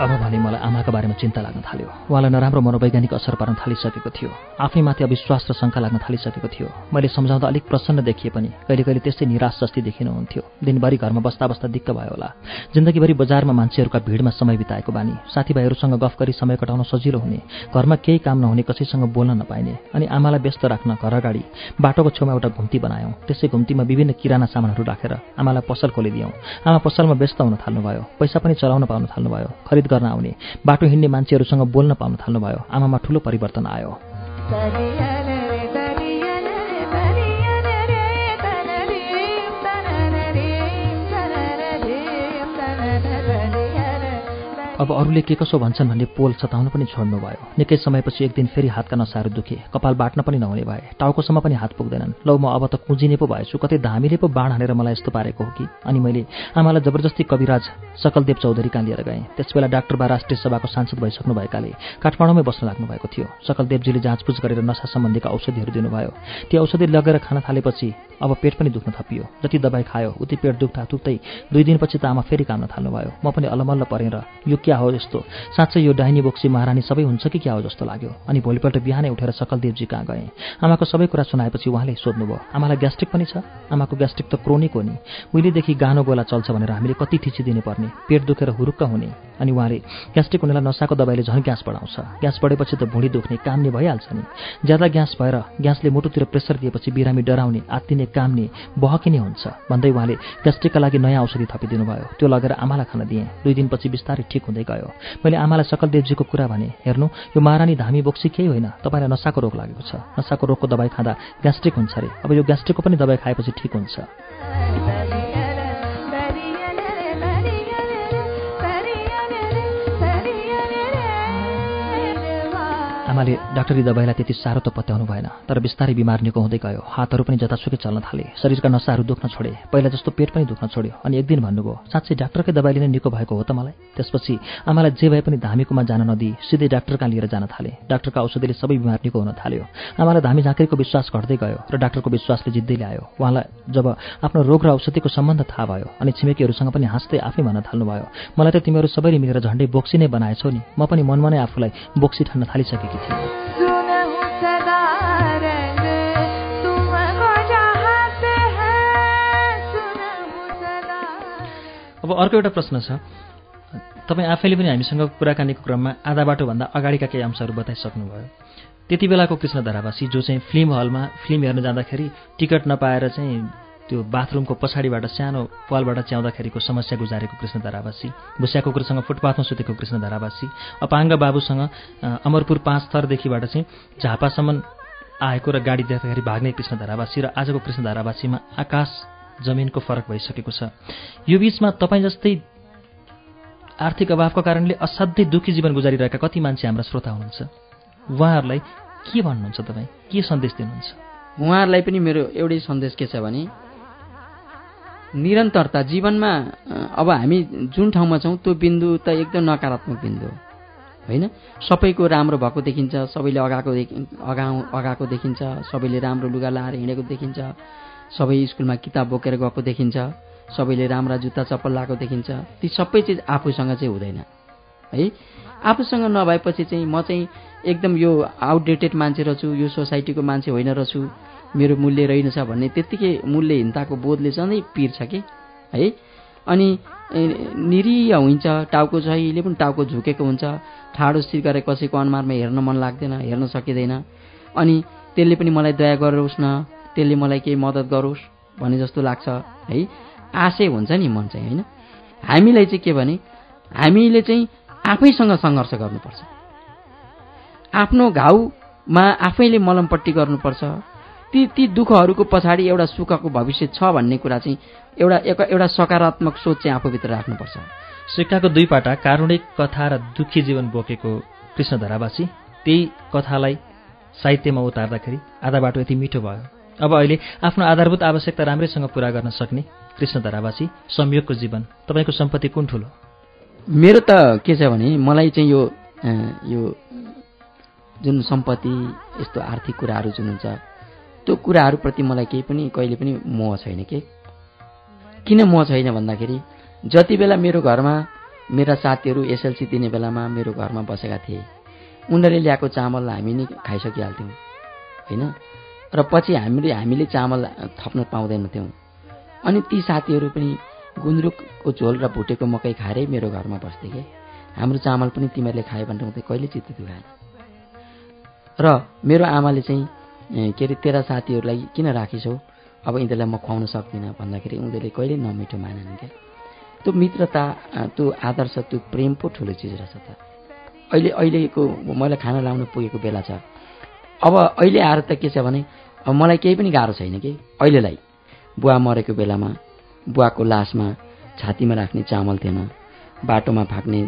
अब भने मलाई आमाका बारेमा चिन्ता लाग्न थाल्यो। उहाँलाई नराम्रो मनोवैज्ञानिक असर पार्न थालिसकेको थियो। आफैमाथि अविश्वास र शङ्का लाग्न थालिसकेको थियो। मैले सम्झाउँदा अलिक प्रसन्न देखिए पनि कहिले कहिले त्यस्तै निराश जस्तै देखिनुहुन्थ्यो दिनभरि घरमा बस्दा बस्दा दिक्क भयो होला। जिन्दगीभरि बजारमा मान्छेहरूका भिडमा समय बिताएको बानी। साथीभाइहरूसँग गफ गरी समय कटाउन सजिलो हुने। घरमा केही काम नहुने कसैसँग बोल्न नपाइने। अनि आमालाई व्यस्त राख्न घर अगाडि बाटोको छेउमा एउटा घुम्ती बनायौँ। त्यसै घुम्तीमा विभिन्न किराना सामानहरू राखेर आमालाई पसल खोलिदियौँ। आमा पसलमा व्यस्त हुन थाल्नुभयो। पैसा पनि चलाउन पाउन थाल्नुभयो। खरिद गर्न आउने। बाटो हिँड्ने मान्छेहरूसँग बोल्न पाउन थाल्नुभयो। आमामा ठुलो परिवर्तन आयो। अब अरूले के कसो भन्छन् भन्ने पोल सताउन पनि छोड्नु भयो निकै समयपछि एक दिन फेरि हातका नसाहरू दुखे। कपाल बाट्न पनि नहुने भए। टाउकोसम्म पनि हात पुग्दैनन्। लौ म अब त कुजिने पो भएछु। कतै धामीले पो बाण हानेर मलाई यस्तो पारेको हो कि? अनि मैले आमालाई जबरजस्ती कविराज सकलदेव चौधरी कहाँ लिएर गएँ। त्यसबेला डाक्टर बा राष्ट्रिय सभाको सांसद भइसक्नु भएकाले काठमाडौँमै बस्न लाग्नु भएको थियो। सकलदेवजीले जाँचबुझ गरेर नसा सम्बन्धीका औषधिहरू दिनुभयो। ती औषधि लगेर खान थालेपछि अब पेट पनि दुख्न थपियो। जति दबाई खायो उति पेट दुख्दा दुख्दै दुई दिनपछि त आमा फेरि काम्न थाल्नुभयो। म पनि अलमल्ल परेर यो क्या हो यस्तो साँच्चै यो डाइनी बोक्सी महारानी सबै हुन्छ कि क्या हो जस्तो लाग्यो। अनि भोलिपल्ट बिहानै उठेर सकलदेवजी कहाँ गएँ? आमाको सबै कुरा सुनाएपछि उहाँले सोध्नुभयो आमालाई ग्यास्ट्रिक पनि छ? आमाको ग्यास्ट्रिक त क्रोनिक हो नि। उहिलेदेखि गानो गोला चल्छ भनेर हामीले कति थिचिदिनु पर्ने पेट दुखेर हुरुक्क हुने। अनि उहाँले ग्यास्ट्रिक हुनेलाई नसाको दबाईले झन् ग्यास बढाउँछ। ग्यास बढेपछि त भुँडी दुख्ने काम्ने भइहाल्छ नि। ज्यादा ग्यास भएर ग्यासले मुटुतिर प्रेसर दिएपछि बिरामी डराउने आत्तिने काम्ने बहकिने हुन्छ। भन्दै उहाँले ग्यास्ट्रिकका लागि नयाँ औषधि थपिदिनु भयो त्यो लगेर आमालाई खान दिएँ। दुई दिनपछि बिस्तारै ठिक हुँदै गयो मैले आमालाई सकलदेवजीको कुरा भने हेर्नु यो महारानी धामी बोक्सी केही होइन। तपाईँलाई नसाको रोग लागेको छ। नसाको रोगको दबाई खाँदा ग्यास्ट्रिक हुन्छ अरे। अब यो ग्यास्ट्रिकको पनि दबाई खाएपछि ठिक हुन्छ। आमाले डाक्टरी दबाईलाई त्यति साह्रो त पत्याउनु भएन तर बिस्तारै बिमार निको हुँदै गयो। हातहरू पनि जतासुकै चल्न थाले। शरीरका नसाहरू दुख्न छोडे। पहिला जस्तो पेट पनि दुख्न छोड्यो। अनि एक दिन भन्नुभयो साँच्चै डाक्टरकै दबाईले नै निको भएको हो त मलाई? त्यसपछि आमालाई जे भए पनि धामीकोमा जान नदिई सिधै डाक्टर कहाँ लिएर जान थाले। डाक्टरका औषधिले सबै बिमार निको हुन थाल्यो। आमालाई धामी झाँक्रीको विश्वास घट्दै गयो र डाक्टरको विश्वासले जित्दै ल्यायो। उहाँलाई जब आफ्नो रोग र औषधिको सम्बन्ध थाहा भयो अनि छिमेकीहरूसँग पनि हाँस्दै आफै भन्न थाल्नुभयो मलाई त तिमीहरू सबैले मिलेर झन्डै बोक्सी नै बनाएछौ नि। म पनि मनमा नै आफूलाई बोक्सी ठान्न थालिसकेकी अब अर्को एउटा प्रश्न छ। तपाईँ आफैले पनि हामीसँग कुराकानीको क्रममा आधा बाटोभन्दा अगाडिका केही अंशहरू बताइसक्नुभयो। त्यति बेलाको कृष्ण धरावासी जो चाहिँ फिल्म हलमा फिल्म हेर्न जाँदाखेरि टिकट नपाएर चाहिँ त्यो बाथरुमको पछाडिबाट सानो पालबाट च्याउँदाखेरिको समस्या गुजारेको कृष्ण धरावासी भुस्या कुकुरसँग फुटपाथमा सुतेको कृष्ण धरावासी अपाङ्ग बाबुसँग अमरपुर पाँच थरदेखिबाट चाहिँ झापासम्म आएको र गाडी देख्दाखेरि भाग्ने कृष्ण धरावासी र आजको कृष्ण धरावासीमा आकाश जमिनको फरक भइसकेको छ। यो बिचमा तपाईँ जस्तै आर्थिक अभावको कारणले असाध्यै दुःखी जीवन गुजारिरहेका कति मान्छे हाम्रा श्रोता हुनुहुन्छ। उहाँहरूलाई के भन्नुहुन्छ तपाईँ? के सन्देश दिनुहुन्छ? उहाँहरूलाई पनि मेरो एउटै सन्देश के छ भने निरन्तरता जीवनमा अब हामी जुन ठाउँमा छौँ त्यो बिन्दु त एकदम नकारात्मक बिन्दु होइन? सबैको राम्रो भएको देखिन्छ सबैले अगाएको देखि अगाउ अगाएको देखिन्छ सबैले राम्रो लुगा लाएर हिँडेको देखिन्छ सबै स्कुलमा किताब बोकेर गएको देखिन्छ सबैले राम्रा जुत्ता चप्पल लगाएको देखिन्छ। ती सबै चिज आफूसँग चाहिँ हुँदैन। है? आफूसँग नभएपछि चाहिँ म चाहिँ एकदम यो आउटडेटेड मान्छे रहेछु यो सोसाइटीको मान्छे होइन रहेछु मेरो मूल्य रहेनछ भन्ने त्यत्तिकै मूल्यहीनताको बोधले सधैँ पिर्छ कि? है? अनि निरीह हुन्छ टाउको जहिले पनि टाउको झुकेको हुन्छ। ठाडो स्थिर गरेर कसैको अनुहारमा हेर्न मन लाग्दैन हेर्न सकिँदैन। अनि त्यसले पनि मलाई दया गरोस् न त्यसले मलाई केही मद्दत गरोस् भने जस्तो लाग्छ है? आशय हुन्छ नि मन चाहिँ होइन? हामीलाई चाहिँ के भने हामीले चाहिँ आफैसँग सङ्घर्ष गर्नुपर्छ। आफ्नो घाउमा आफैले मलमपट्टि गर्नुपर्छ। ती ती दुःखहरूको पछाडि एउटा सुखको भविष्य छ भन्ने कुरा चाहिँ एउटा एउटा सकारात्मक सोच चाहिँ आफूभित्र राख्नुपर्छ। सिक्काको दुई पाटा कारुणिक कथा र दुःखी जीवन बोकेको कृष्ण धरावासी त्यही कथालाई साहित्यमा उतार्दाखेरि आधा बाटो यति मिठो भयो। अब अहिले आफ्नो आधारभूत आवश्यकता राम्रैसँग पुरा गर्न सक्ने कृष्ण धरावासी संयोगको जीवन तपाईँको सम्पत्ति कुन ठुलो? मेरो त के छ भने मलाई चाहिँ यो यो जुन सम्पत्ति यस्तो आर्थिक कुराहरू जुन हुन्छ त्यो कुराहरूप्रति मलाई केही पनि कहिले पनि मोह छैन के? किन मोह छैन भन्दाखेरि जति बेला मेरो घरमा मेरा साथीहरू एसएलसी दिने बेलामा मेरो घरमा बसेका थिए उनीहरूले ल्याएको चामल हामी नै खाइसकिहाल्थ्यौँ होइन? र पछि हामीले हामीले चामल थप्न पाउँदैनथ्यौँ अनि ती साथीहरू पनि गुन्द्रुकको झोल र भुटेको मकै खाएरै मेरो घरमा बस्थे के? हाम्रो चामल पनि तिमीहरूले खायो भनेर त कहिले चित्त दुखाएन र मेरो आमाले चाहिँ के अरे तेरा साथीहरूलाई किन राखिछौ? अब यिनीहरूलाई म खुवाउन सक्दिनँ भन्दाखेरि उनीहरूले कहिले नमिठो मानेन क्या। त्यो मित्रता त्यो आदर्श त्यो प्रेम पो ठुलो चिज रहेछ त। अहिले अहिलेको मलाई खाना लाउन पुगेको बेला छ। अब अहिले आएर त के छ भने अब मलाई केही पनि गाह्रो छैन कि? अहिलेलाई। बुवा मरेको बेलामा बुवाको लासमा छातीमा राख्ने चामल थिएन बाटोमा फाक्ने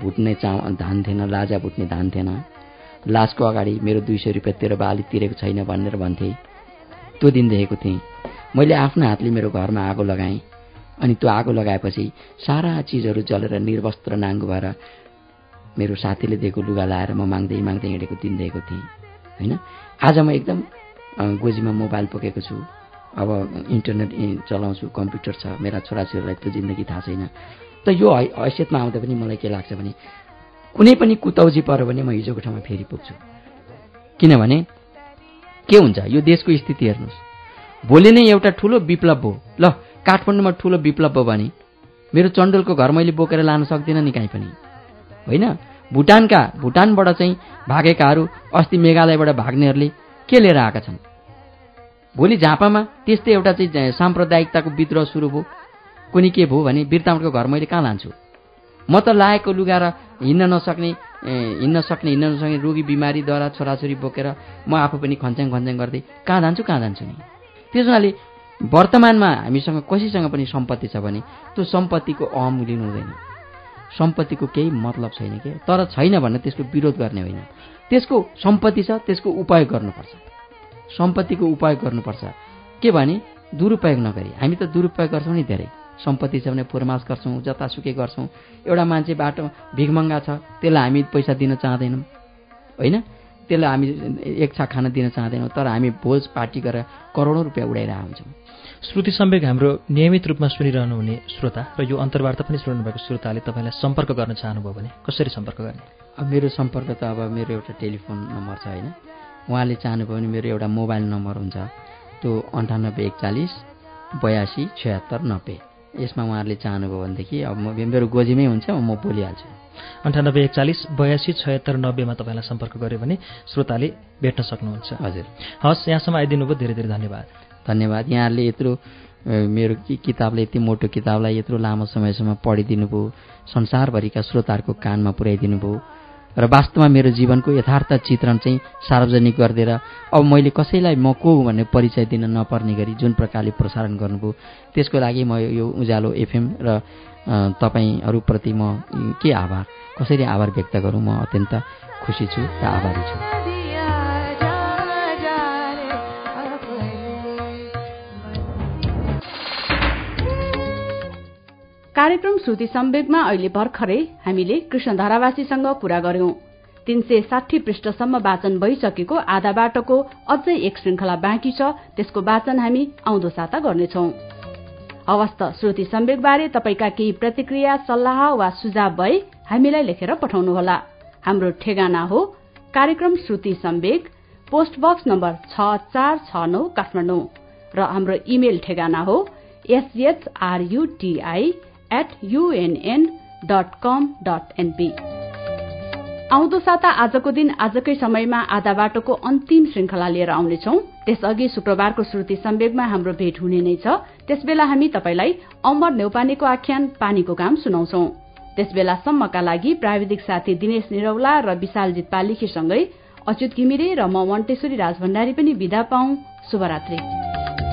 भुट्ने चा धान थिएन लाजा भुट्ने धान थिएन। लासको अगाडि मेरो दुई सय रुपियाँ तेरो बाली तिरेको छैन भनेर भन्थे। त्यो दिन देखेको थिएँ। मैले आफ्नो हातले मेरो घरमा आगो लगाएँ अनि त्यो आगो लगाएपछि सारा चिजहरू जलेर निर्वस्त्र नाङ्गो भएर मेरो साथीले दिएको लुगा लाएर म माग्दै माग्दै हिँडेको दिन देखेको थिएँ। होइन? आज म एकदम गोजीमा मोबाइल बोकेको छु। अब इन्टरनेट चलाउँछु कम्प्युटर छ। मेरा छोराछोरीलाई त्यो जिन्दगी थाहा छैन। त यो हैसियतमा आउँदा पनि मलाई के लाग्छ भने कुनै पनि कुतौजी पऱ्यो भने म हिजोको ठाउँमा फेरि पुग्छु। किनभने के हुन्छ? यो देशको स्थिति हेर्नुहोस्। भोलि नै एउटा ठुलो विप्लव हो। ल काठमाडौँमा ठुलो विप्लव हो भने मेरो चण्डोलको घर मैले बोकेर लान सक्दिनँ नि कहीँ पनि। होइन? भुटानका भुटानबाट चाहिँ भागेकाहरू अस्ति मेघालयबाट भाग्नेहरूले के लिएर आएका छन्? भोलि झापामा त्यस्तै एउटा चाहिँ साम्प्रदायिकताको विद्रोह सुरु भयो। कुनै के भयो भने बिरतामको घर मैले कहाँ लान्छु? म त लाएको लुगा र हिँड्न नसक्ने हिँड्न सक्ने हिँड्न नसक्ने रोगी बिमारीद्वारा छोराछोरी बोकेर म आफू पनि खन्च्याङ खन्च्याङ गर्दै कहाँ जान्छु कहाँ जान्छु नि? त्यस हुनाले वर्तमानमा हामीसँग कसैसँग पनि सम्पत्ति छ भने त्यो सम्पत्तिको अहम लिनु हुँदैन। सम्पत्तिको केही मतलब छैन के? तर छैन भने त्यसको विरोध गर्ने होइन। त्यसको सम्पत्ति छ त्यसको उपयोग गर्नुपर्छ। सम्पत्तिको उपयोग गर्नुपर्छ। के भने दुरुपयोग नगरी। हामी त दुरुपयोग गर्छौँ नि धेरै। सम्पत्ति छ भने पुरमास गर्छौँ जतासुकै गर्छौँ। एउटा मान्छे बाटो भिखमङ्गा छ त्यसलाई हामी पैसा दिन चाहँदैनौँ। होइन? त्यसलाई हामी एक छाक खान दिन चाहँदैनौँ तर हामी भोज पार्टी गरेर करोडौँ रुपियाँ उडाइरहेको हुन्छौँ। श्रुति सम्वेक हाम्रो नियमित रूपमा सुनिरहनुहुने श्रोता र यो अन्तर्वार्ता पनि सुन्नुभएको श्रोताले तपाईँलाई सम्पर्क गर्न चाहनुभयो भने कसरी सम्पर्क गर्ने? अब मेरो सम्पर्क त अब मेरो एउटा टेलिफोन नम्बर छ होइन? उहाँले चाहनुभयो भने मेरो एउटा मोबाइल नम्बर हुन्छ। त्यो अन्ठानब्बे एकचालिस बयासी छयत्तर नब्बे। यसमा उहाँहरूले चाहनुभयो भनेदेखि अब म मेरो गोजीमै हुन्छ म बोलिहाल्छु। अन्ठानब्बे एकचालिस बयासी छयत्तर नब्बेमा तपाईँलाई सम्पर्क गर्यो भने श्रोताले भेट्न सक्नुहुन्छ। हजुर। हस् यहाँसम्म आइदिनु भयो धेरै धेरै धन्यवाद। धन्यवाद। यहाँहरूले यत्रो मेरो किताबले यति मोटो किताबलाई यत्रो लामो समयसम्म पढिदिनु भयो संसारभरिका श्रोताहरूको कानमा पुर्याइदिनु भयो र वास्तवमा मेरो जीवनको यथार्थ चित्रण चाहिँ सार्वजनिक गरिदिएर अब मैले कसैलाई म को भन्ने परिचय दिन नपर्ने गरी जुन प्रकारले प्रसारण गर्नुभयो त्यसको लागि म यो उज्यालो एफएम र तपाईँहरूप्रति म के आभार कसरी आभार व्यक्त गरौँ म अत्यन्त खुसी छु र आभारी छु। कार्यक्रम श्रुति सम्वेकमा अहिले भर्खरै हामीले कृष्ण धारावासीसँग कुरा गर्यौं। तीन सय साठी पृष्ठसम्म वाचन भइसकेको आधा बाटोको अझै एक श्रृंखला बाँकी छ त्यसको वाचन हामी आउँदो साता गर्नेछौं। हवस् त श्रुति सम्वेकबारे तपाईँका केही प्रतिक्रिया सल्लाह वा सुझाव भए हामीलाई लेखेर पठाउनुहोला। हाम्रो ठेगाना हो कार्यक्रम Shruti Sambeg post box number छ चार छ नौ काठमाडौँ। र हाम्रो इमेल ठेगाना हो एसएचआरयुटीआई एट आउँदो साता आजको दिन आजकै समयमा आधा बाटोको अन्तिम श्रृंखला लिएर आउनेछौ। त्यसअघि शुक्रबारको श्रुति सम्वेगमा हाम्रो भेट हुने नै छ। त्यसबेला हामी तपाईँलाई अमर नेौपानेको आख्यान पानीको काम सुनाउँछौ। त्यसबेलासम्मका लागि प्राविधिक साथी दिनेश निरौला र विशालजित पालिखीसँगै अच्युत घिमिरे र म मन्टेश्वरी राजभण्डारी पनि विदा पाऊ। शुभरात्री।